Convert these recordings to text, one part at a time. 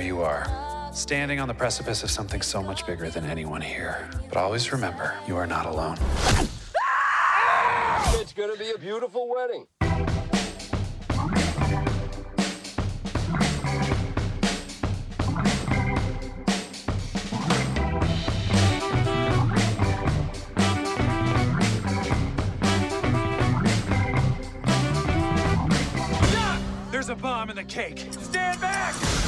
here you are, standing on the precipice of something so much bigger than anyone here. But always remember, you are not alone. It's gonna be a beautiful wedding. There's a bomb in the cake. Stand back!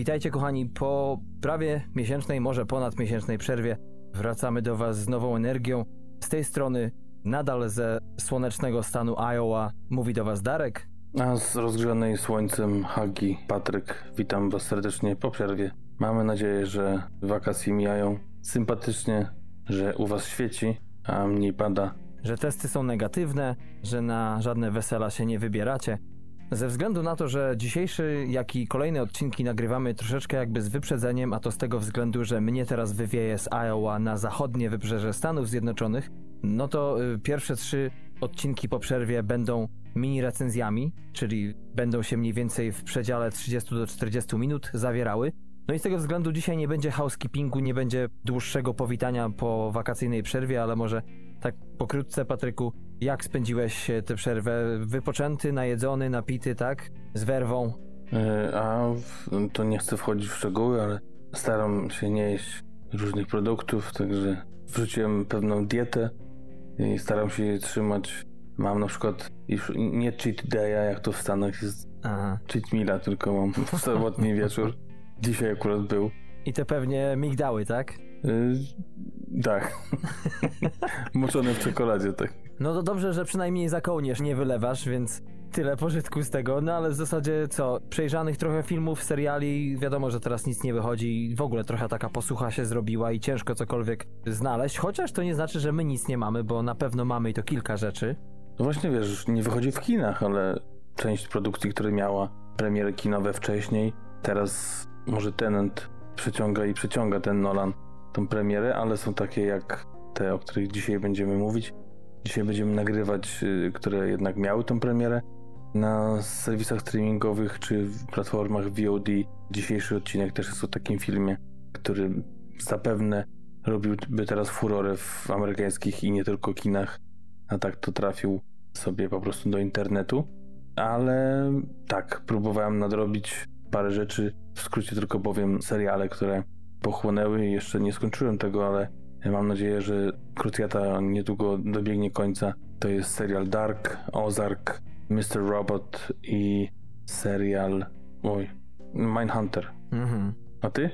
Witajcie kochani, po prawie miesięcznej, może ponad miesięcznej przerwie wracamy do Was z nową energią. Z tej strony, nadal ze słonecznego stanu Iowa, mówi do Was Darek. A z rozgrzanej słońcem Hagi, Patryk, witam Was serdecznie po przerwie. Mamy nadzieję, że wakacje mijają sympatycznie, że u Was świeci, a mniej pada. że testy są negatywne, że na żadne wesela się nie wybieracie. Ze względu na to, że dzisiejszy, jak i kolejne odcinki nagrywamy troszeczkę jakby z wyprzedzeniem, a to z tego względu, że mnie teraz wywieje z Iowa na zachodnie wybrzeże Stanów Zjednoczonych, no to y, pierwsze trzy odcinki po przerwie będą mini recenzjami, czyli będą się mniej więcej w przedziale 30 do 40 minut zawierały. No i z tego względu dzisiaj nie będzie housekeepingu, nie będzie dłuższego powitania po wakacyjnej przerwie, ale może tak pokrótce, Patryku, jak spędziłeś tę przerwę? Wypoczęty, najedzony, napity, tak? Z werwą? Yy, A to nie chcę wchodzić w szczegóły, ale staram się nie jeść różnych produktów, także wrzuciłem pewną dietę i staram się jej trzymać. Mam na przykład już nie cheat day'a, jak to w Stanach jest Aha. cheat meala, tylko mam w sobotni wieczór. Dzisiaj akurat był. I te pewnie migdały, tak? Yy, tak. Moczone w czekoladzie, tak. No to dobrze, że przynajmniej za kołnierz nie wylewasz, więc tyle pożytku z tego. No ale w zasadzie co? Przejrzanych trochę filmów, seriali, wiadomo, że teraz nic nie wychodzi. W ogóle trochę taka posłucha się zrobiła i ciężko cokolwiek znaleźć. Chociaż to nie znaczy, że my nic nie mamy, bo na pewno mamy i to kilka rzeczy. No właśnie wiesz, nie wychodzi w kinach, ale część produkcji, które miała premiery kinowe wcześniej, teraz może Tenant przeciąga i przeciąga ten Nolan tą premierę, ale są takie jak te, o których dzisiaj będziemy mówić. Dzisiaj będziemy nagrywać, y, które jednak miały tą premierę na serwisach streamingowych czy platformach VOD. Dzisiejszy odcinek też jest o takim filmie, który zapewne robiłby teraz furorę w amerykańskich i nie tylko kinach, a tak to trafił sobie po prostu do internetu. Ale tak, próbowałem nadrobić parę rzeczy. W skrócie tylko powiem seriale, które pochłonęły. Jeszcze nie skończyłem tego, ale mam nadzieję, że krucjata niedługo dobiegnie końca. To jest serial Dark, Ozark, Mr. Robot i serial. Oj, Mindhunter. Mhm. A ty?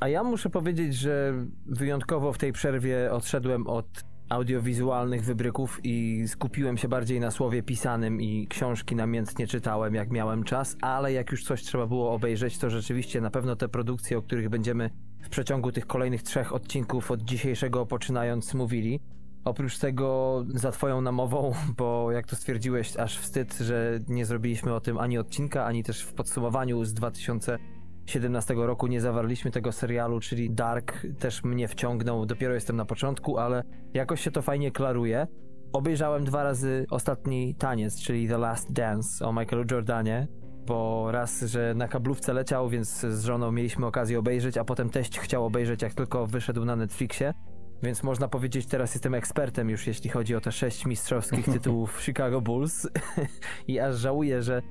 A ja muszę powiedzieć, że wyjątkowo w tej przerwie odszedłem od audiowizualnych wybryków i skupiłem się bardziej na słowie pisanym i książki namiętnie czytałem, jak miałem czas, ale jak już coś trzeba było obejrzeć, to rzeczywiście na pewno te produkcje, o których będziemy w przeciągu tych kolejnych trzech odcinków od dzisiejszego poczynając mówili. Oprócz tego za twoją namową, bo jak to stwierdziłeś, aż wstyd, że nie zrobiliśmy o tym ani odcinka, ani też w podsumowaniu z 2000 2017 roku nie zawarliśmy tego serialu, czyli Dark też mnie wciągnął. Dopiero jestem na początku, ale jakoś się to fajnie klaruje. Obejrzałem dwa razy ostatni taniec, czyli The Last Dance o Michaelu Jordanie, bo raz, że na kablówce leciał, więc z żoną mieliśmy okazję obejrzeć, a potem teść chciał obejrzeć, jak tylko wyszedł na Netflixie. Więc można powiedzieć, teraz jestem ekspertem już, jeśli chodzi o te sześć mistrzowskich tytułów Chicago Bulls. I aż żałuję, że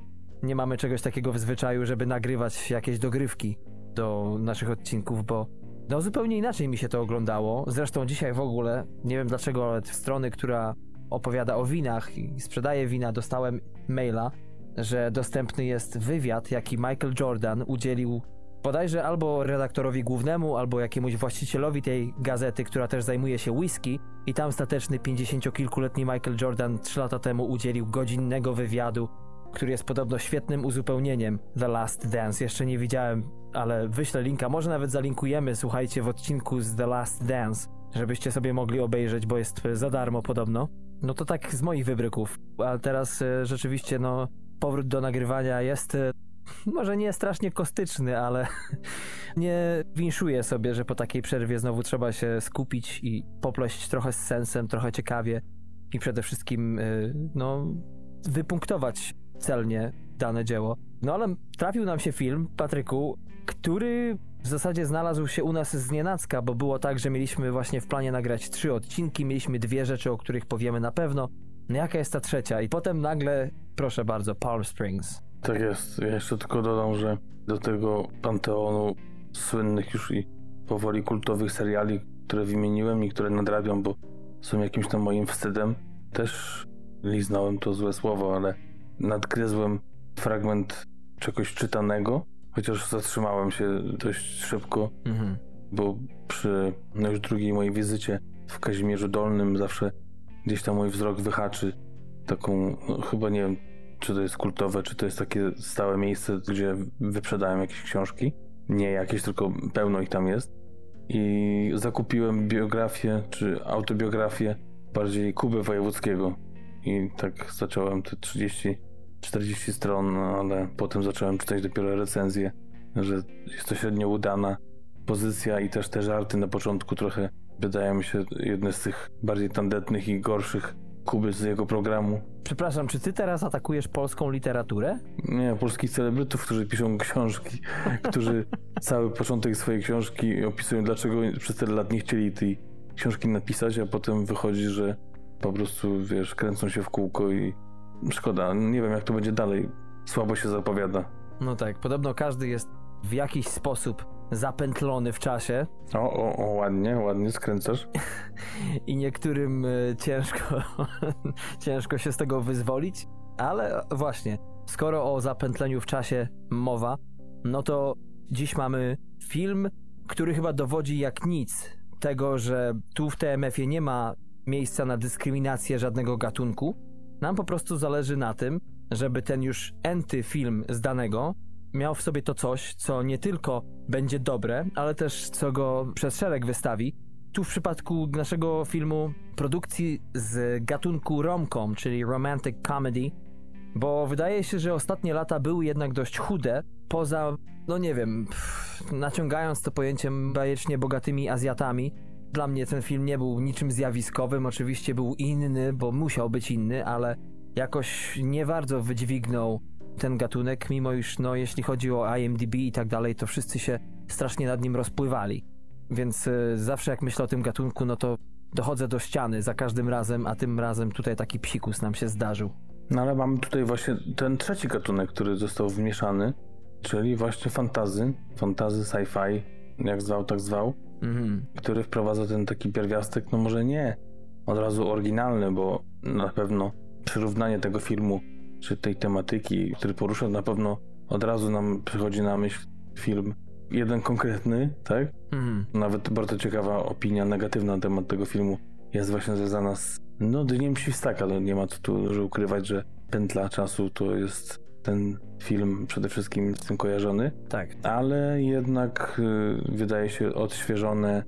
nie mamy czegoś takiego w zwyczaju, żeby nagrywać jakieś dogrywki do naszych odcinków, bo no zupełnie inaczej mi się to oglądało. Zresztą dzisiaj w ogóle, nie wiem dlaczego, ale strony, która opowiada o winach i sprzedaje wina, dostałem maila, że dostępny jest wywiad, jaki Michael Jordan udzielił bodajże albo redaktorowi głównemu, albo jakiemuś właścicielowi tej gazety, która też zajmuje się whisky i tam stateczny 50-kilkuletni Michael Jordan 3 lata temu udzielił godzinnego wywiadu który jest podobno świetnym uzupełnieniem The Last Dance. Jeszcze nie widziałem, ale wyślę linka. Może nawet zalinkujemy, słuchajcie, w odcinku z The Last Dance, żebyście sobie mogli obejrzeć, bo jest za darmo podobno. No to tak z moich wybryków. A teraz e, rzeczywiście, no, powrót do nagrywania jest e, może nie strasznie kostyczny, ale nie winszuję sobie, że po takiej przerwie znowu trzeba się skupić i popleść trochę z sensem, trochę ciekawie i przede wszystkim, y, no, wypunktować celnie dane dzieło. No ale trafił nam się film, Patryku, który w zasadzie znalazł się u nas z nienacka, bo było tak, że mieliśmy właśnie w planie nagrać trzy odcinki, mieliśmy dwie rzeczy, o których powiemy na pewno. No jaka jest ta trzecia? I potem nagle, proszę bardzo, Palm Springs. Tak jest. Ja jeszcze tylko dodam, że do tego panteonu słynnych już i powoli kultowych seriali, które wymieniłem i które nadrabiam, bo są jakimś tam moim wstydem, też liznąłem to złe słowo, ale nadgryzłem fragment czegoś czytanego, chociaż zatrzymałem się dość szybko, Mhm. bo przy no już drugiej mojej wizycie w Kazimierzu Dolnym zawsze gdzieś tam mój wzrok wyhaczy taką, no, chyba nie wiem, czy to jest kultowe, czy to jest takie stałe miejsce, gdzie wyprzedałem jakieś książki. Nie jakieś, tylko pełno ich tam jest. I zakupiłem biografię, czy autobiografię bardziej Kuby Wojewódzkiego. I tak zacząłem te 30, 40 stron, ale potem zacząłem czytać dopiero recenzję, że jest to średnio udana pozycja i też te żarty na początku trochę wydają mi się jedne z tych bardziej tandetnych i gorszych Kuby z jego programu. Przepraszam, czy ty teraz atakujesz polską literaturę? Nie, polskich celebrytów, którzy piszą książki, którzy cały początek swojej książki opisują, dlaczego przez tyle lat nie chcieli tej książki napisać, a potem wychodzi, że po prostu, wiesz, kręcą się w kółko i szkoda. Nie wiem, jak to będzie dalej. Słabo się zapowiada. No tak, podobno każdy jest w jakiś sposób zapętlony w czasie O, o, o, ładnie, ładnie skręcasz. i niektórym y, ciężko, ciężko się z tego wyzwolić, ale właśnie, skoro o zapętleniu w czasie mowa, no to dziś mamy film, który chyba dowodzi jak nic tego, że tu w TMF-ie nie ma miejsca na dyskryminację żadnego gatunku. Nam po prostu zależy na tym, żeby ten już enty film z danego miał w sobie to coś, co nie tylko będzie dobre, ale też co go przez szereg wystawi. Tu w przypadku naszego filmu produkcji z gatunku romcom, czyli romantic comedy, bo wydaje się, że ostatnie lata były jednak dość chude, poza, no nie wiem, pff, naciągając to pojęciem bajecznie bogatymi Azjatami. Dla mnie ten film nie był niczym zjawiskowym, oczywiście był inny, bo musiał być inny, ale jakoś nie bardzo wydźwignął ten gatunek, mimo iż, no, jeśli chodzi o IMDb i tak dalej, to wszyscy się strasznie nad nim rozpływali. Więc y, zawsze jak myślę o tym gatunku, no to dochodzę do ściany za każdym razem, a tym razem tutaj taki psikus nam się zdarzył. No ale mamy tutaj właśnie ten trzeci gatunek, który został wmieszany, czyli właśnie fantazy, fantazy sci-fi, jak zwał, tak zwał, Mhm. który wprowadza ten taki pierwiastek, no może nie od razu oryginalny, bo na pewno przyrównanie tego filmu, czy tej tematyki, który porusza, na pewno od razu nam przychodzi na myśl film jeden konkretny, tak? Mhm. Nawet bardzo ciekawa opinia negatywna na temat tego filmu jest właśnie związana z no, Dniem Świstaka. No, nie ma co tu dużo ukrywać, że Pętla Czasu to jest ten film przede wszystkim z tym kojarzony, Tak. ale jednak y, wydaje się odświeżone,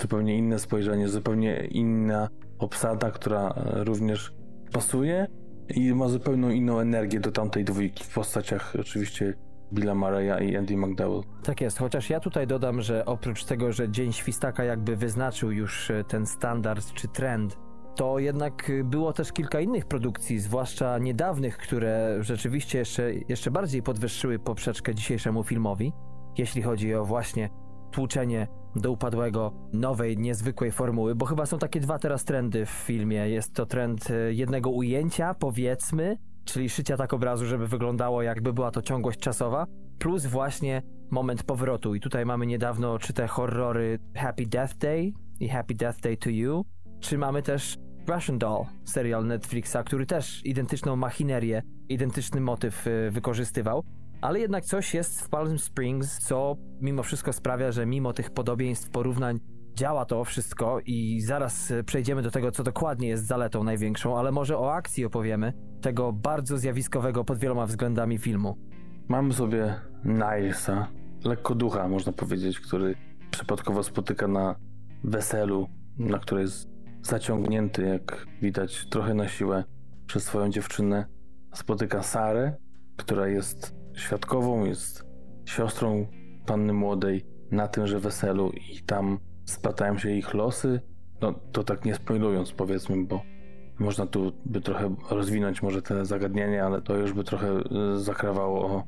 zupełnie inne spojrzenie, zupełnie inna obsada, która również pasuje i ma zupełnie inną energię do tamtej dwójki w postaciach oczywiście Billa Murraya i Andy McDowell. Tak jest, chociaż ja tutaj dodam, że oprócz tego, że Dzień Świstaka jakby wyznaczył już e, ten standard czy trend, to jednak było też kilka innych produkcji, zwłaszcza niedawnych, które rzeczywiście jeszcze, jeszcze bardziej podwyższyły poprzeczkę dzisiejszemu filmowi, jeśli chodzi o właśnie tłuczenie do upadłego nowej, niezwykłej formuły, bo chyba są takie dwa teraz trendy w filmie. Jest to trend e, jednego ujęcia, powiedzmy, czyli szycia tak obrazu, żeby wyglądało jakby była to ciągłość czasowa, plus właśnie moment powrotu. I tutaj mamy niedawno czy te horrory Happy Death Day i Happy Death Day to You, czy mamy też Russian Doll, serial Netflixa, który też identyczną machinerię, identyczny motyw y, wykorzystywał. Ale jednak coś jest w Palm Springs, co mimo wszystko sprawia, że mimo tych podobieństw, porównań, działa to wszystko i zaraz y, przejdziemy do tego, co dokładnie jest zaletą największą, ale może o akcji opowiemy, tego bardzo zjawiskowego pod wieloma względami filmu. Mamy sobie Nilesa, lekko ducha można powiedzieć, który przypadkowo spotyka na weselu, na które jest zaciągnięty, jak widać, trochę na siłę przez swoją dziewczynę. Spotyka Sarę, która jest świadkową, jest siostrą panny młodej na tymże weselu i tam splatają się ich losy. No to tak nie spoilując powiedzmy, bo Można tu by trochę rozwinąć może te zagadnienie, ale to już by trochę y, zakrawało o,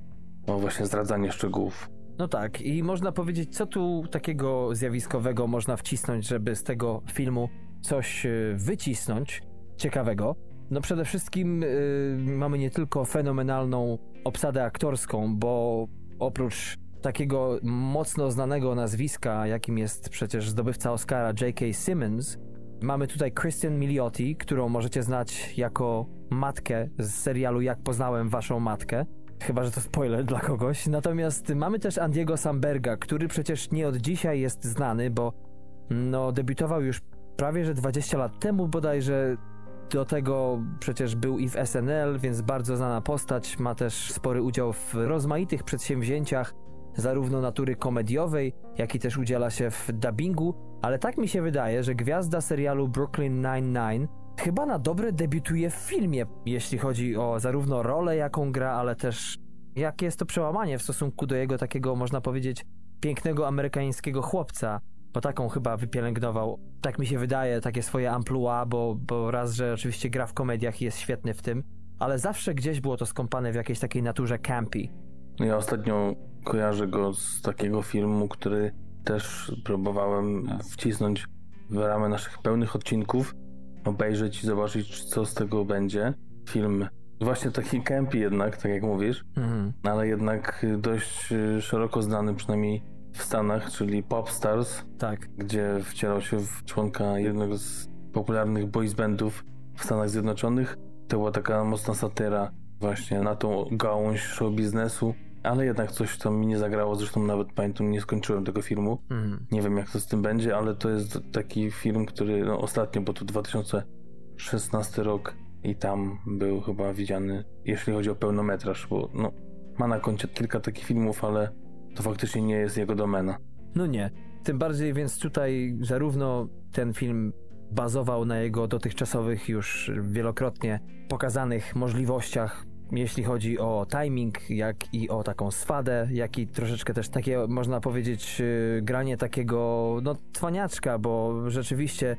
o właśnie zdradzanie szczegółów. No tak, i można powiedzieć, co tu takiego zjawiskowego można wcisnąć, żeby z tego filmu coś y, wycisnąć ciekawego. No przede wszystkim y, mamy nie tylko fenomenalną obsadę aktorską, bo oprócz takiego mocno znanego nazwiska, jakim jest przecież zdobywca Oscara J.K. Simmons, mamy tutaj Kristen Milioti, którą możecie znać jako matkę z serialu Jak poznałem waszą matkę. Chyba, że to spoiler dla kogoś. Natomiast mamy też Andiego Samberga, który przecież nie od dzisiaj jest znany, bo no debiutował już prawie że 20 lat temu bodajże. Do tego przecież był i w SNL, więc bardzo znana postać. Ma też spory udział w rozmaitych przedsięwzięciach, zarówno natury komediowej, jak i też udziela się w dubbingu. Ale tak mi się wydaje, że gwiazda serialu Brooklyn Nine-Nine chyba na dobre debiutuje w filmie, jeśli chodzi o zarówno rolę, jaką gra, ale też jakie jest to przełamanie w stosunku do jego takiego, można powiedzieć, pięknego amerykańskiego chłopca, bo taką chyba wypielęgnował. Tak mi się wydaje, takie swoje amplua, bo, bo raz, że oczywiście gra w komediach i jest świetny w tym, ale zawsze gdzieś było to skąpane w jakiejś takiej naturze campy. Ja ostatnio kojarzę go z takiego filmu, który też próbowałem wcisnąć w ramy naszych pełnych odcinków, obejrzeć i zobaczyć, co z tego będzie. Film właśnie taki campy jednak, tak jak mówisz, Mhm. ale jednak dość y, szeroko znany, przynajmniej w Stanach, czyli Popstars, Tak. gdzie wcielał się w członka jednego z popularnych boys bandów w Stanach Zjednoczonych. To była taka mocna satyra właśnie na tą gałąź show biznesu, ale jednak coś tam mi nie zagrało, zresztą nawet pamiętam, nie skończyłem tego filmu. Mhm. Nie wiem jak to z tym będzie, ale to jest taki film, który no, ostatnio, bo to 2016 rok i tam był chyba widziany, jeśli chodzi o pełnometraż, bo no, ma na koncie kilka takich filmów, ale to faktycznie nie jest jego domena. No nie. Tym bardziej więc tutaj zarówno ten film bazował na jego dotychczasowych już wielokrotnie pokazanych możliwościach, jeśli chodzi o timing, jak i o taką swadę, jak i troszeczkę też takie, można powiedzieć, yy, granie takiego, no, cwaniaczka, bo rzeczywiście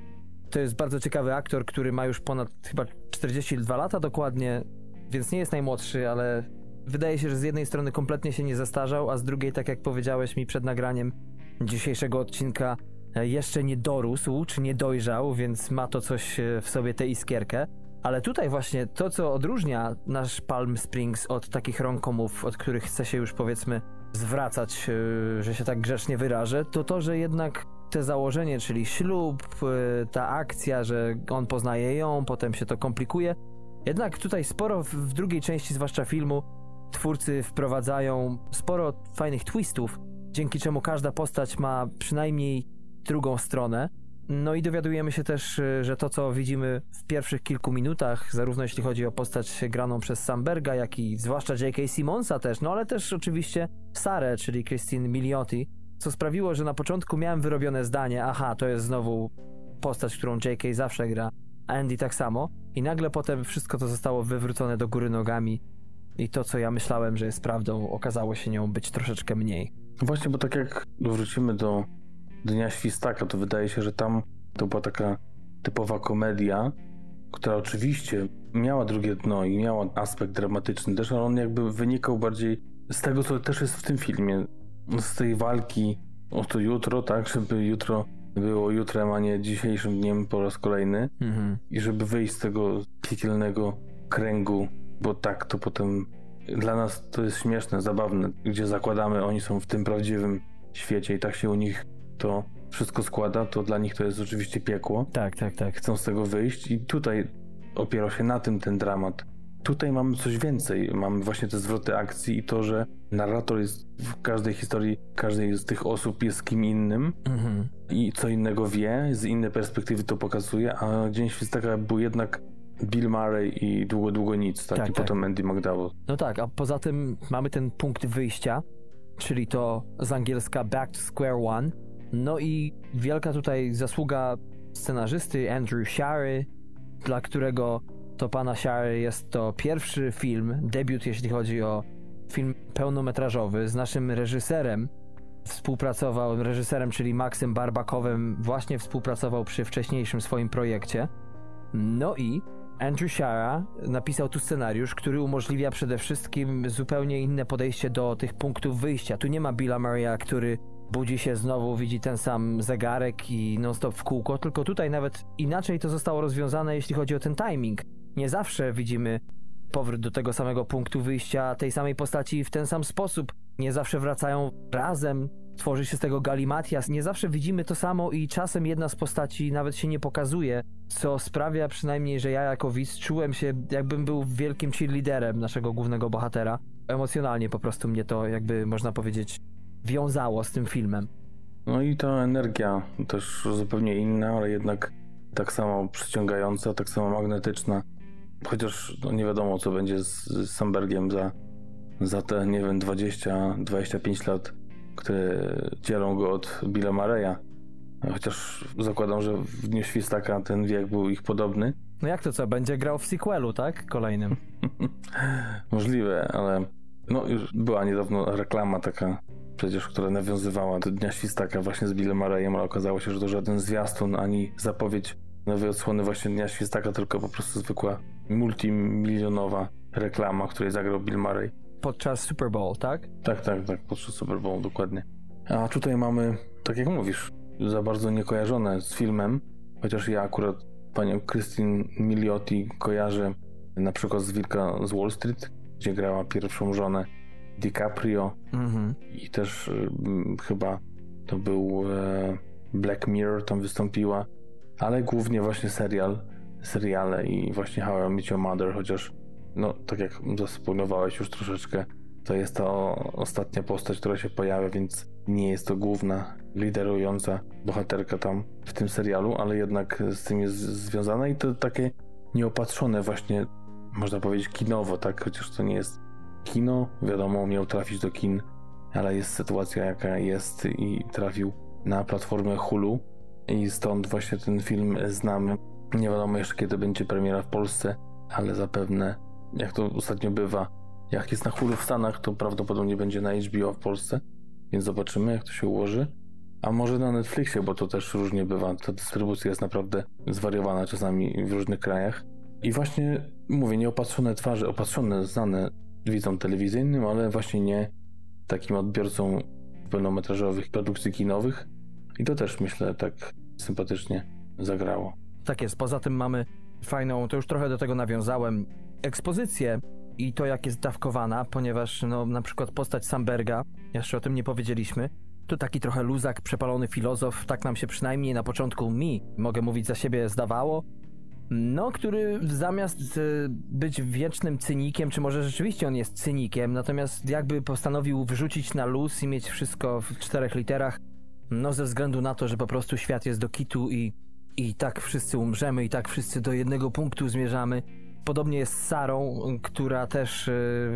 to jest bardzo ciekawy aktor, który ma już ponad chyba 42 lata dokładnie, więc nie jest najmłodszy, ale wydaje się, że z jednej strony kompletnie się nie zestarzał, a z drugiej, tak jak powiedziałeś mi przed nagraniem dzisiejszego odcinka, jeszcze nie dorósł czy nie dojrzał, więc ma to coś e, w sobie tę iskierkę. Ale tutaj właśnie to, co odróżnia nasz Palm Springs od takich romkomów, od których chce się już powiedzmy zwracać, e, że się tak grzecznie wyrażę, to to, że jednak te założenie, czyli ślub, e, ta akcja, że on poznaje ją, potem się to komplikuje. Jednak tutaj sporo w drugiej części, zwłaszcza filmu, twórcy wprowadzają sporo fajnych twistów, dzięki czemu każda postać ma przynajmniej drugą stronę. No i dowiadujemy się też, y, że to, co widzimy w pierwszych kilku minutach, zarówno jeśli chodzi o postać graną przez Samberga, jak i zwłaszcza J.K. Simonsa też, no ale też oczywiście Sarę, czyli Christine Milioti, co sprawiło, że na początku miałem wyrobione zdanie, aha, to jest znowu postać, którą J.K. zawsze gra, a Andy tak samo, i nagle potem wszystko to zostało wywrócone do góry nogami i to, co ja myślałem, że jest prawdą, okazało się nią być troszeczkę mniej. Właśnie, bo tak jak wrócimy do Dnia Świstaka, to wydaje się, że tam to była taka typowa komedia, która oczywiście miała drugie dno i miała aspekt dramatyczny też, ale on jakby wynikał bardziej z tego, co też jest w tym filmie. Z tej walki o to jutro, tak, żeby jutro było jutrem, a nie dzisiejszym dniem po raz kolejny Mhm. i żeby wyjść z tego piekielnego kręgu, bo tak to potem dla nas to jest śmieszne, zabawne, gdzie zakładamy, oni są w tym prawdziwym świecie i tak się u nich to wszystko składa, to dla nich to jest oczywiście piekło. Tak, tak, tak. Chcą z tego wyjść i tutaj opierał się na tym ten dramat. Tutaj mamy coś więcej. Mamy właśnie te zwroty akcji i to, że narrator jest w każdej historii, każdej z tych osób jest kim innym Mhm. i co innego wie, z innej perspektywy to pokazuje, a Dzień Świstaka był jednak Bill Murray i długo, długo nic, tak? Tak, I tak. potem Andy McDowell. No tak, a poza tym mamy ten punkt wyjścia, czyli to z angielska back to square one. No i wielka tutaj zasługa scenarzysty Andrew Shary, dla którego to pana Shary jest to pierwszy film, debiut jeśli chodzi o film pełnometrażowy z naszym reżyserem. Współpracował, reżyserem, czyli Maxem Barbakowem, właśnie współpracował przy wcześniejszym swoim projekcie. No i Andrew Shara napisał tu scenariusz, który umożliwia przede wszystkim zupełnie inne podejście do tych punktów wyjścia. Tu nie ma Billa Murraya, który budzi się znowu, widzi ten sam zegarek i non-stop w kółko, tylko tutaj nawet inaczej to zostało rozwiązane, jeśli chodzi o ten timing. Nie zawsze widzimy powrót do tego samego punktu wyjścia tej samej postaci w ten sam sposób. Nie zawsze wracają razem, tworzy się z tego galimatias. Nie zawsze widzimy to samo i czasem jedna z postaci nawet się nie pokazuje, co sprawia przynajmniej, że ja jako widz czułem się jakbym był wielkim cheerleaderem naszego głównego bohatera. Emocjonalnie po prostu mnie to jakby można powiedzieć wiązało z tym filmem. No i ta energia też zupełnie inna, ale jednak tak samo przyciągająca, tak samo magnetyczna. Chociaż no nie wiadomo, co będzie z, z Sambergiem za, za te, nie wiem, 20-25 lat, które dzielą go od Billa Mareya. Chociaż zakładam, że w Dniu Świstaka ten wiek był ich podobny. No jak to co, będzie grał w sequelu, tak? Kolejnym. Możliwe, ale no już była niedawno reklama taka przecież, która nawiązywała do Dnia Świstaka właśnie z Billem Murrayem, ale okazało się, że to żaden zwiastun ani zapowiedź nowej odsłony właśnie Dnia Świstaka, tylko po prostu zwykła multimilionowa reklama, której zagrał Bill Murray. Podczas Super Bowl, tak? Tak, tak, tak, podczas Super Bowl, dokładnie. A tutaj mamy, tak jak mówisz, za bardzo niekojarzone z filmem, chociaż ja akurat panią Christine Milioti kojarzę na przykład z Wilka z Wall Street, gdzie grała pierwszą żonę DiCaprio Mhm. i też y, chyba to był e, Black Mirror, tam wystąpiła, ale głównie właśnie serial, seriale i właśnie How I Met Your Mother, chociaż no, tak jak zaspoilowałeś już troszeczkę, to jest to ostatnia postać, która się pojawia, więc nie jest to główna, liderująca bohaterka tam w tym serialu, ale jednak z tym jest związana i to takie nieopatrzone właśnie, można powiedzieć kinowo, tak, chociaż to nie jest kino, wiadomo, miał trafić do kin, ale jest sytuacja jaka jest i trafił na platformę Hulu i stąd właśnie ten film znamy. Nie wiadomo jeszcze kiedy będzie premiera w Polsce, ale zapewne, jak to ostatnio bywa, jak jest na Hulu w Stanach, to prawdopodobnie będzie na HBO w Polsce, więc zobaczymy jak to się ułoży. A może na Netflixie, bo to też różnie bywa. Ta dystrybucja jest naprawdę zwariowana czasami w różnych krajach. I właśnie mówię, nieopatrzone twarze, opatrzone, znane widzom telewizyjnym, ale właśnie nie takim odbiorcą pełnometrażowych produkcji kinowych. I to też myślę tak sympatycznie zagrało. Tak jest. Poza tym mamy fajną, to już trochę do tego nawiązałem, ekspozycję i to jak jest dawkowana, ponieważ no, na przykład postać Samberga, jeszcze o tym nie powiedzieliśmy, to taki trochę luzak, przepalony filozof, tak nam się przynajmniej na początku mi, mogę mówić za siebie, zdawało, no, który zamiast e, być wiecznym cynikiem, czy może rzeczywiście on jest cynikiem, natomiast jakby postanowił wrzucić na luz i mieć wszystko w czterech literach, no ze względu na to, że po prostu świat jest do kitu i, i tak wszyscy umrzemy, i tak wszyscy do jednego punktu zmierzamy. Podobnie jest z Sarą, która też, e,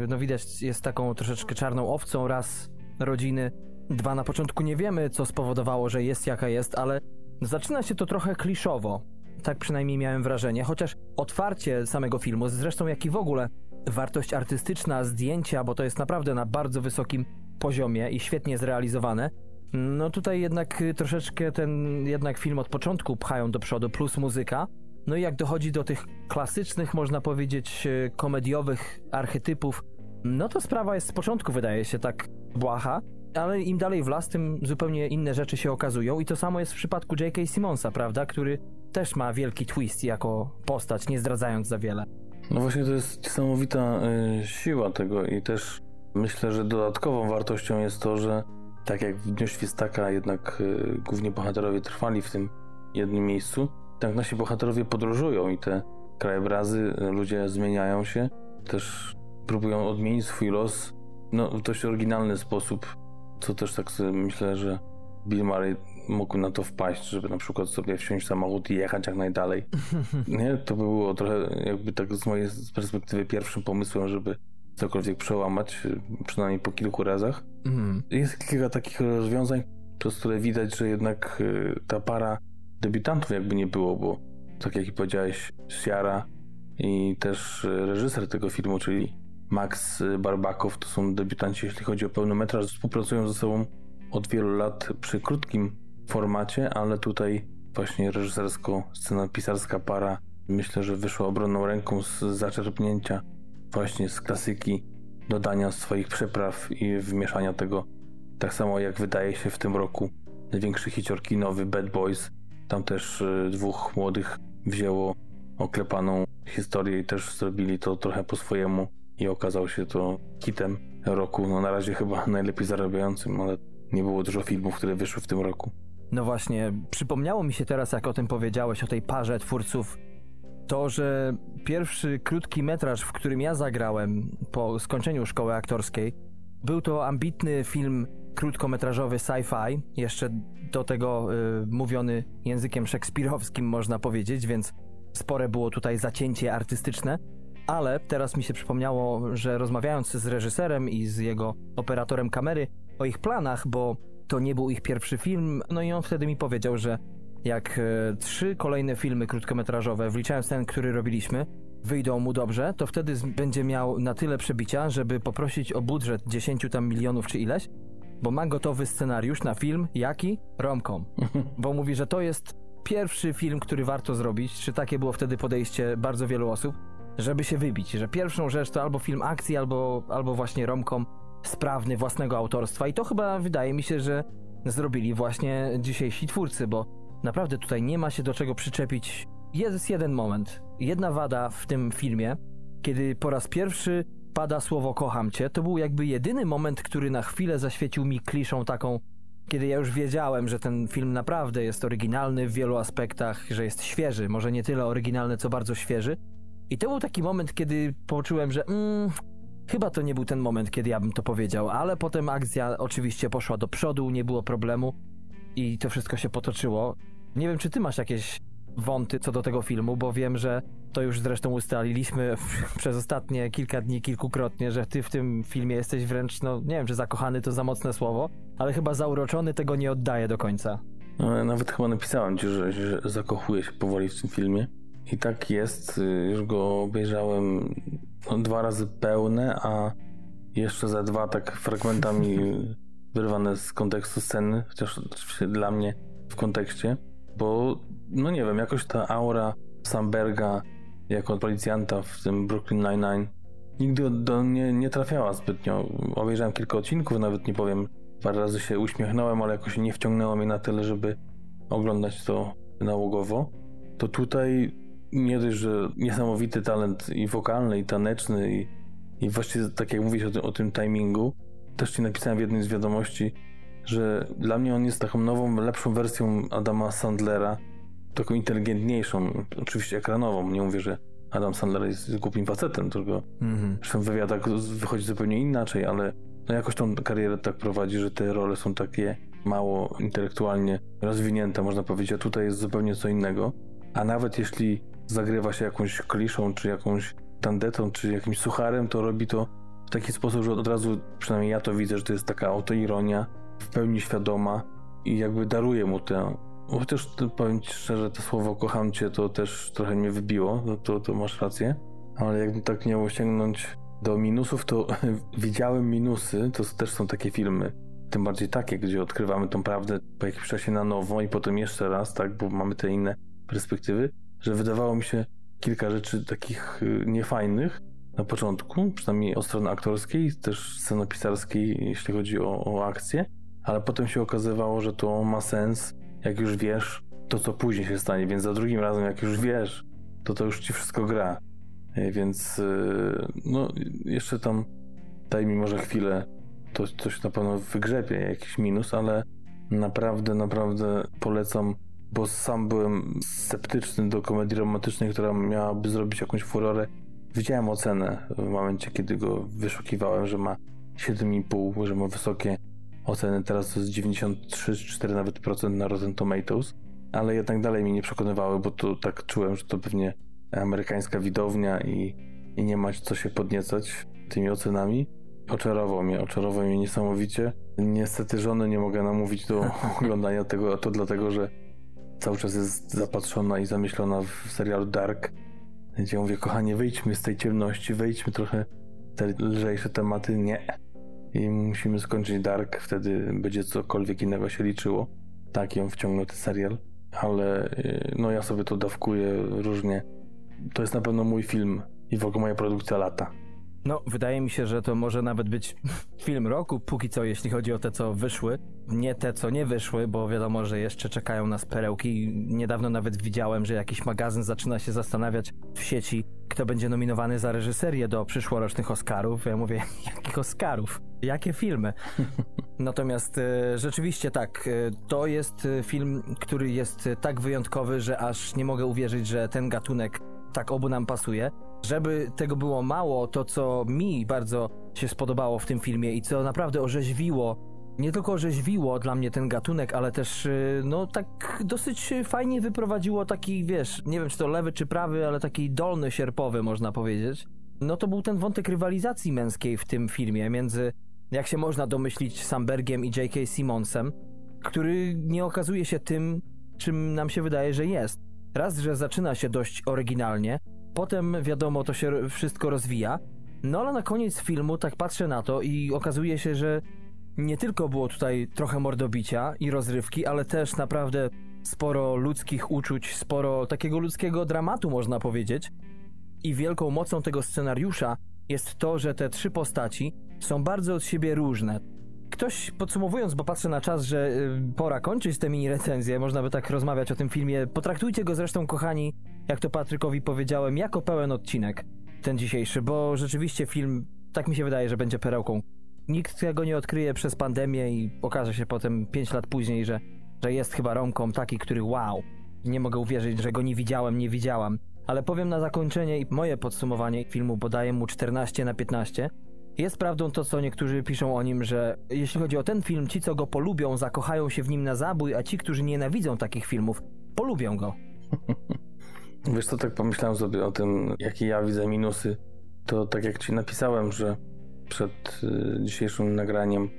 no widać, jest taką troszeczkę czarną owcą raz rodziny. Dwa, na początku nie wiemy, co spowodowało, że jest jaka jest, ale zaczyna się to trochę kliszowo. Tak przynajmniej miałem wrażenie, chociaż otwarcie samego filmu, zresztą jak i w ogóle wartość artystyczna, zdjęcia, bo to jest naprawdę na bardzo wysokim poziomie i świetnie zrealizowane. No tutaj jednak y, troszeczkę ten jednak film od początku pchają do przodu, plus muzyka. No i jak dochodzi do tych klasycznych, można powiedzieć, y, komediowych archetypów, no to sprawa jest z początku, wydaje się, tak błaha, ale im dalej w las, tym zupełnie inne rzeczy się okazują i to samo jest w przypadku J.K. Simonsa, prawda, który też ma wielki twist jako postać, nie zdradzając za wiele. No właśnie to jest niesamowita y, siła tego i też myślę, że dodatkową wartością jest to, że tak jak w Dniu Świstaka jednak y, głównie bohaterowie trwali w tym jednym miejscu, tak nasi bohaterowie podróżują i te krajobrazy, y, ludzie zmieniają się, też próbują odmienić swój los no, w dość oryginalny sposób, co też tak sobie myślę, że Bill Murray mógł na to wpaść, żeby na przykład sobie wsiąść samochód i jechać jak najdalej. Nie? To by było trochę jakby tak z mojej perspektywy pierwszym pomysłem, żeby cokolwiek przełamać, przynajmniej po kilku razach. Mhm. Jest kilka takich rozwiązań, przez które widać, że jednak y, ta para debiutantów jakby nie było, bo tak jak i powiedziałeś, Ciara i też reżyser tego filmu, czyli Max Barbakow, to są debiutanci, jeśli chodzi o pełnometraż, współpracują ze sobą od wielu lat przy krótkim formacie, ale tutaj właśnie reżysersko-scenopisarska para myślę, że wyszło obronną ręką z zaczerpnięcia właśnie z klasyki, dodania swoich przypraw i wmieszania tego tak samo jak wydaje się w tym roku największy hicior kinowy Bad Boys. Tam też y, dwóch młodych wzięło oklepaną historię i też zrobili to trochę po swojemu i okazał się to hitem roku. No na razie chyba najlepiej zarabiającym, ale nie było dużo filmów, które wyszły w tym roku. No właśnie, przypomniało mi się teraz, jak o tym powiedziałeś, o tej parze twórców, to, że pierwszy krótki metraż, w którym ja zagrałem po skończeniu szkoły aktorskiej, był to ambitny film krótkometrażowy sci-fi, jeszcze do tego y, mówiony językiem szekspirowskim, można powiedzieć, więc spore było tutaj zacięcie artystyczne. Ale teraz mi się przypomniało, że rozmawiając z reżyserem i z jego operatorem kamery o ich planach, bo to nie był ich pierwszy film, no i on wtedy mi powiedział, że jak e, trzy kolejne filmy krótkometrażowe, wliczając ten, który robiliśmy, wyjdą mu dobrze, to wtedy będzie miał na tyle przebicia, żeby poprosić o budżet 10 tam milionów czy ileś, bo ma gotowy scenariusz na film, jaki? Romkom. Bo mówi, że to jest pierwszy film, który warto zrobić, czy takie było wtedy podejście bardzo wielu osób, żeby się wybić, że pierwszą rzecz to albo film akcji, albo, albo właśnie romkom sprawny własnego autorstwa i to chyba wydaje mi się, że zrobili właśnie dzisiejsi twórcy, bo naprawdę tutaj nie ma się do czego przyczepić. Jest jeden moment, jedna wada w tym filmie, kiedy po raz pierwszy pada słowo kocham cię, to był jakby jedyny moment, który na chwilę zaświecił mi kliszą taką, kiedy ja już wiedziałem, że ten film naprawdę jest oryginalny w wielu aspektach, że jest świeży, może nie tyle oryginalny, co bardzo świeży. I to był taki moment, kiedy poczułem, że mm, chyba to nie był ten moment, kiedy ja bym to powiedział, ale potem akcja oczywiście poszła do przodu, nie było problemu i to wszystko się potoczyło. Nie wiem, czy ty masz jakieś wąty co do tego filmu, bo wiem, że to już zresztą ustaliliśmy przez ostatnie kilka dni kilkukrotnie, że ty w tym filmie jesteś wręcz, no nie wiem, czy zakochany to za mocne słowo, ale chyba zauroczony tego nie oddaje do końca. No, nawet chyba napisałem ci, że, że zakochuję się powoli w tym filmie. I tak jest. Już go obejrzałem no, dwa razy pełne, a jeszcze za dwa tak fragmentami wyrwane z kontekstu sceny, chociaż oczywiście dla mnie w kontekście, bo no nie wiem, jakoś ta aura Samberga jako policjanta w tym Brooklyn Nine-Nine nigdy do mnie nie trafiała zbytnio. Obejrzałem kilka odcinków, nawet nie powiem, parę razy się uśmiechnąłem, ale jakoś nie wciągnęło mnie na tyle, żeby oglądać to nałogowo. To tutaj nie dość, że niesamowity talent i wokalny, i taneczny, i, i właściwie tak jak mówisz o tym, o tym timingu, też ci napisałem w jednej z wiadomości, że dla mnie on jest taką nową, lepszą wersją Adama Sandlera, taką inteligentniejszą, oczywiście ekranową. Nie mówię, że Adam Sandler jest głupim facetem, tylko mm -hmm. w wywiadach wychodzi zupełnie inaczej, ale no jakoś tą karierę tak prowadzi, że te role są takie mało intelektualnie rozwinięte, można powiedzieć, a tutaj jest zupełnie co innego. A nawet jeśli zagrywa się jakąś kliszą, czy jakąś tandetą, czy jakimś sucharem, to robi to w taki sposób, że od razu, przynajmniej ja to widzę, że to jest taka autoironia, w pełni świadoma i jakby daruje mu tę. Chociaż powiem ci szczerze, to słowo kocham cię to też trochę mnie wybiło, no to, to masz rację, ale jakbym tak miał sięgnąć do minusów, to widziałem minusy, to też są takie filmy, tym bardziej takie, gdzie odkrywamy tą prawdę po jakimś czasie na nowo i potem jeszcze raz, tak, bo mamy te inne perspektywy że wydawało mi się kilka rzeczy takich y, niefajnych na początku, przynajmniej od strony aktorskiej, też scenopisarskiej, jeśli chodzi o, o akcję, ale potem się okazywało, że to ma sens, jak już wiesz to, co później się stanie, więc za drugim razem, jak już wiesz, to to już ci wszystko gra. Y, więc y, no, jeszcze tam daj mi może chwilę, to coś na pewno wygrzebie, jakiś minus, ale naprawdę, naprawdę polecam bo sam byłem sceptyczny do komedii romantycznej, która miałaby zrobić jakąś furorę. Widziałem ocenę w momencie, kiedy go wyszukiwałem, że ma 7,5, że ma wysokie oceny. Teraz to jest 93-4 nawet procent na Rotten Tomatoes, ale jednak dalej mnie nie przekonywały, bo to tak czułem, że to pewnie amerykańska widownia i, i nie ma co się podniecać tymi ocenami. Oczarował mnie, oczarował mnie niesamowicie. Niestety żony nie mogę namówić do oglądania tego, a to dlatego, że cały czas jest zapatrzona i zamyślona w serialu Dark, gdzie mówię, kochanie, wyjdźmy z tej ciemności, wejdźmy trochę te lżejsze tematy. Nie. I musimy skończyć Dark, wtedy będzie cokolwiek innego się liczyło. Tak ją wciągnął ten serial, ale y, no ja sobie to dawkuję różnie to jest na pewno mój film i w ogóle moja produkcja lata. No, wydaje mi się, że to może nawet być film roku, póki co, jeśli chodzi o te, co wyszły. Nie te, co nie wyszły, bo wiadomo, że jeszcze czekają nas perełki. Niedawno nawet widziałem, że jakiś magazyn zaczyna się zastanawiać w sieci, kto będzie nominowany za reżyserię do przyszłorocznych Oscarów. Ja mówię, jakich Oscarów? Jakie filmy? Natomiast e, rzeczywiście tak, e, to jest e, film, który jest tak wyjątkowy, że aż nie mogę uwierzyć, że ten gatunek tak obu nam pasuje. Żeby tego było mało, to co mi bardzo się spodobało w tym filmie i co naprawdę orzeźwiło, nie tylko orzeźwiło dla mnie ten gatunek, ale też no tak dosyć fajnie wyprowadziło taki, wiesz, nie wiem czy to lewy czy prawy, ale taki dolny sierpowy można powiedzieć. No to był ten wątek rywalizacji męskiej w tym filmie między, jak się można domyślić, Sambergiem i J.K. Simmonsem, który nie okazuje się tym, czym nam się wydaje, że jest. Raz, że zaczyna się dość oryginalnie, potem wiadomo, to się wszystko rozwija. No ale na koniec filmu tak patrzę na to i okazuje się, że nie tylko było tutaj trochę mordobicia i rozrywki, ale też naprawdę sporo ludzkich uczuć, sporo takiego ludzkiego dramatu, można powiedzieć. I wielką mocą tego scenariusza jest to, że te trzy postaci są bardzo od siebie różne. Ktoś, podsumowując, bo patrzę na czas, że y, pora kończyć te mini recenzje, można by tak rozmawiać o tym filmie. Potraktujcie go zresztą, kochani, jak to Patrykowi powiedziałem, jako pełen odcinek, ten dzisiejszy, bo rzeczywiście film, tak mi się wydaje, że będzie perełką. Nikt tego nie odkryje przez pandemię i okaże się potem 5 lat później, że, że jest chyba Romką taki, który wow, nie mogę uwierzyć, że go nie widziałem, nie widziałam. Ale powiem na zakończenie i moje podsumowanie filmu, bo daję mu 14 na 15. Jest prawdą to, co niektórzy piszą o nim, że jeśli chodzi o ten film, ci, co go polubią, zakochają się w nim na zabój, a ci, którzy nienawidzą takich filmów, polubią go. Wiesz co, tak pomyślałem sobie o tym, jakie ja widzę minusy. To tak jak ci napisałem, że przed y, dzisiejszym nagraniem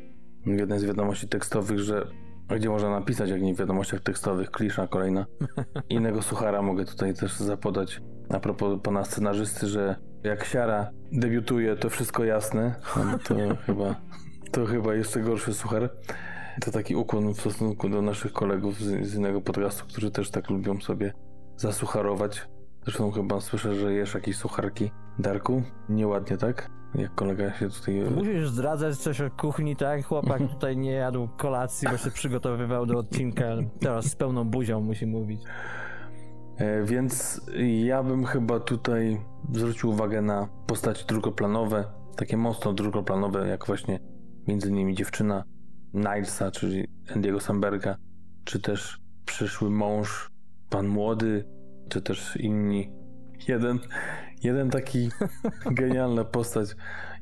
w jednej z wiadomości tekstowych, że gdzie można napisać, jak nie w wiadomościach tekstowych, klisza kolejna. Innego suchara mogę tutaj też zapodać. A propos pana scenarzysty, że jak Siara debiutuje, to wszystko jasne. No, to chyba, to chyba jeszcze gorszy suchar. To taki ukłon w stosunku do naszych kolegów z, z innego podcastu, którzy też tak lubią sobie zasucharować. Zresztą chyba słyszę, że jesz jakieś sucharki. Darku? Nieładnie, tak? Jak kolega się tutaj... Musisz zdradzać coś o kuchni, tak? Chłopak tutaj nie jadł kolacji, bo się przygotowywał do odcinka. Teraz z pełną buzią musi mówić. E, Więc ja bym chyba tutaj zwrócił uwagę na postaci drugoplanowe, takie mocno drugoplanowe, jak właśnie między innymi dziewczyna Nilesa, czyli Andiego Samberga, czy też przyszły mąż, pan młody, czy też inni. Jeden, jeden taki genialna postać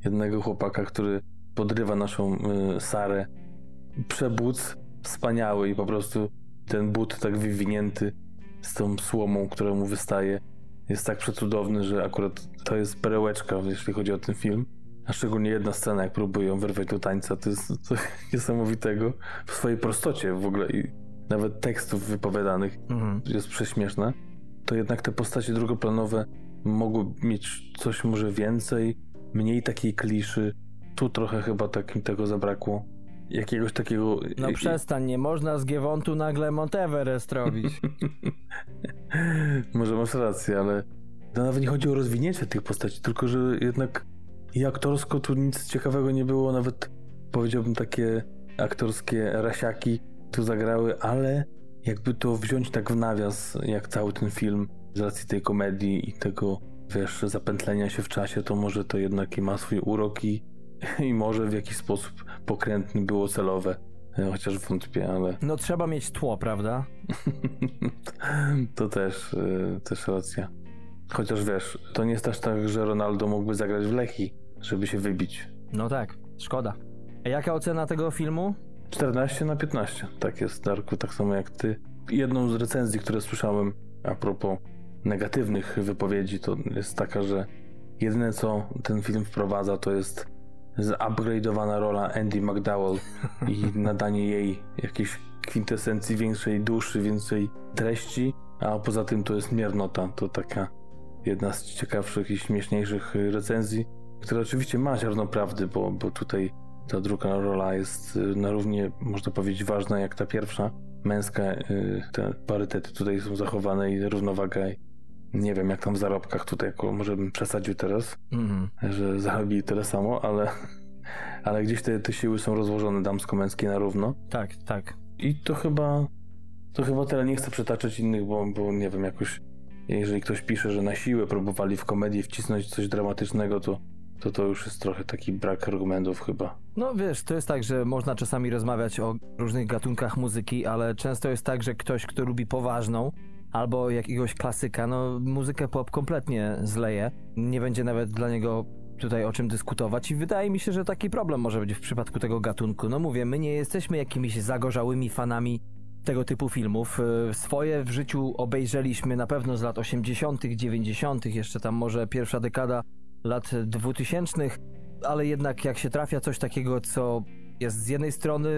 jednego chłopaka, który podrywa naszą y, Sarę. Przebóc wspaniały i po prostu ten but tak wywinięty z tą słomą, która mu wystaje, jest tak przecudowny, że akurat to jest perełeczka, jeśli chodzi o ten film. A szczególnie jedna scena, jak próbują wyrwać do tańca, to jest coś niesamowitego w swojej prostocie w ogóle i nawet tekstów wypowiadanych Mhm. jest prześmieszna. To jednak te postacie drugoplanowe mogły mieć coś może więcej, mniej takiej kliszy. Tu trochę chyba takim tego zabrakło. Jakiegoś takiego... No przestań, nie można z Giewontu nagle Monteverest robić. Może masz rację, ale to nawet nie chodzi o rozwinięcie tych postaci, tylko że jednak i aktorsko tu nic ciekawego nie było, nawet powiedziałbym takie aktorskie rasiaki tu zagrały, ale jakby to wziąć tak w nawias, jak cały ten film, z racji tej komedii i tego, wiesz, zapętlenia się w czasie, to może to jednak i ma swój urok i, i może w jakiś sposób pokrętny było celowe. Chociaż wątpię, ale No trzeba mieć tło, prawda? to też, y, też racja. Chociaż wiesz, to nie jest aż tak, że Ronaldo mógłby zagrać w Lechi, żeby się wybić. No tak, szkoda. A jaka ocena tego filmu? 14 na 15. Tak jest, Darku, tak samo jak ty. Jedną z recenzji, które słyszałem a propos negatywnych wypowiedzi, to jest taka, że jedyne co ten film wprowadza, to jest zupgrade'owana rola Andy McDowell i nadanie jej jakiejś kwintesencji większej duszy, więcej treści, a poza tym to jest miernota. To taka jedna z ciekawszych i śmieszniejszych recenzji, która oczywiście ma ziarno prawdy, bo, bo tutaj ta druga rola jest y, na równie, można powiedzieć, ważna jak ta pierwsza. Męska, y, te parytety tutaj są zachowane i równowaga Nie wiem, jak tam w zarobkach tutaj, może bym przesadził teraz, Mhm. że zarobili tyle samo, ale, ale gdzieś te, te siły są rozłożone damsko-męskie na równo. Tak, tak. I to chyba, to chyba tyle. Nie chcę przytaczać innych, bo, bo nie wiem, jakoś, jeżeli ktoś pisze, że na siłę próbowali w komedii wcisnąć coś dramatycznego, to to, to już jest trochę taki brak argumentów chyba. No wiesz, to jest tak, że można czasami rozmawiać o różnych gatunkach muzyki, ale często jest tak, że ktoś, kto lubi poważną albo jakiegoś klasyka, no muzykę pop kompletnie zleje. Nie będzie nawet dla niego tutaj o czym dyskutować i wydaje mi się, że taki problem może być w przypadku tego gatunku. No mówię, my nie jesteśmy jakimiś zagorzałymi fanami tego typu filmów. Y, Swoje w życiu obejrzeliśmy na pewno z lat 80., 90., jeszcze tam może pierwsza dekada lat 2000, ale jednak jak się trafia coś takiego, co jest z jednej strony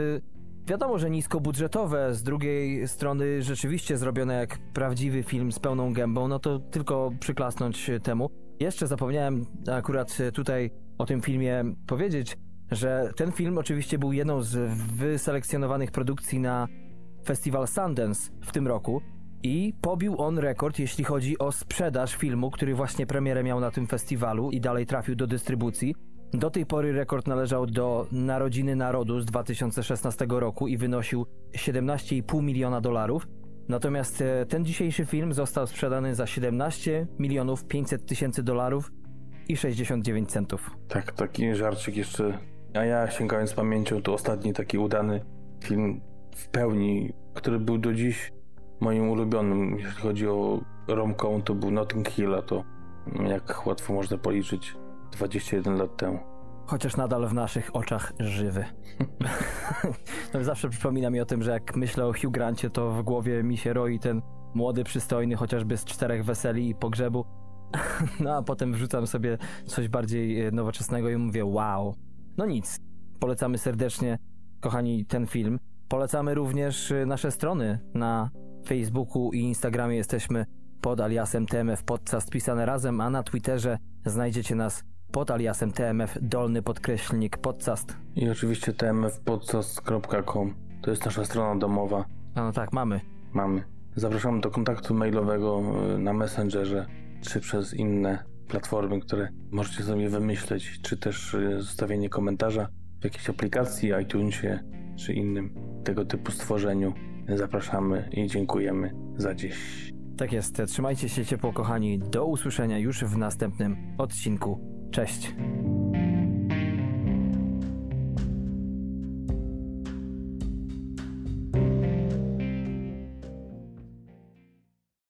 wiadomo, że niskobudżetowe, z drugiej strony rzeczywiście zrobione jak prawdziwy film z pełną gębą, no to tylko przyklasnąć temu. Jeszcze zapomniałem akurat tutaj o tym filmie powiedzieć, że ten film oczywiście był jedną z wyselekcjonowanych produkcji na festiwal Sundance w tym roku i pobił on rekord, jeśli chodzi o sprzedaż filmu, który właśnie premierę miał na tym festiwalu i dalej trafił do dystrybucji. Do tej pory rekord należał do Narodziny Narodu z 2016 roku i wynosił 17,5 miliona dolarów. Natomiast e, ten dzisiejszy film został sprzedany za 17 milionów 500 tysięcy dolarów i 69 centów. Tak, taki żarcik jeszcze. A ja sięgając pamięcią, to ostatni taki udany film w pełni, który był do dziś moim ulubionym, jeśli chodzi o romką, to był Notting Hill, a to jak łatwo można policzyć 21 lat temu. Chociaż nadal w naszych oczach żywy. no, zawsze przypomina mi o tym, że jak myślę o Hugh Grancie, to w głowie mi się roi ten młody, przystojny, chociażby z czterech weseli i pogrzebu. no a potem wrzucam sobie coś bardziej e, nowoczesnego i mówię wow. No nic. Polecamy serdecznie, kochani, ten film. Polecamy również e, nasze strony na Facebooku i Instagramie jesteśmy pod aliasem TMF Podcast pisane razem, a na Twitterze znajdziecie nas pod aliasem TMF dolny podkreślnik podcast. I oczywiście tmfpodcast.com to jest nasza strona domowa. A no tak, mamy. Mamy. Zapraszamy do kontaktu mailowego y, na Messengerze czy przez inne platformy, które możecie sobie wymyśleć, czy też y, zostawienie komentarza w jakiejś aplikacji, iTunesie czy innym tego typu stworzeniu. Zapraszamy i dziękujemy za dziś. Tak jest. Trzymajcie się ciepło, kochani. Do usłyszenia już w następnym odcinku. Cześć.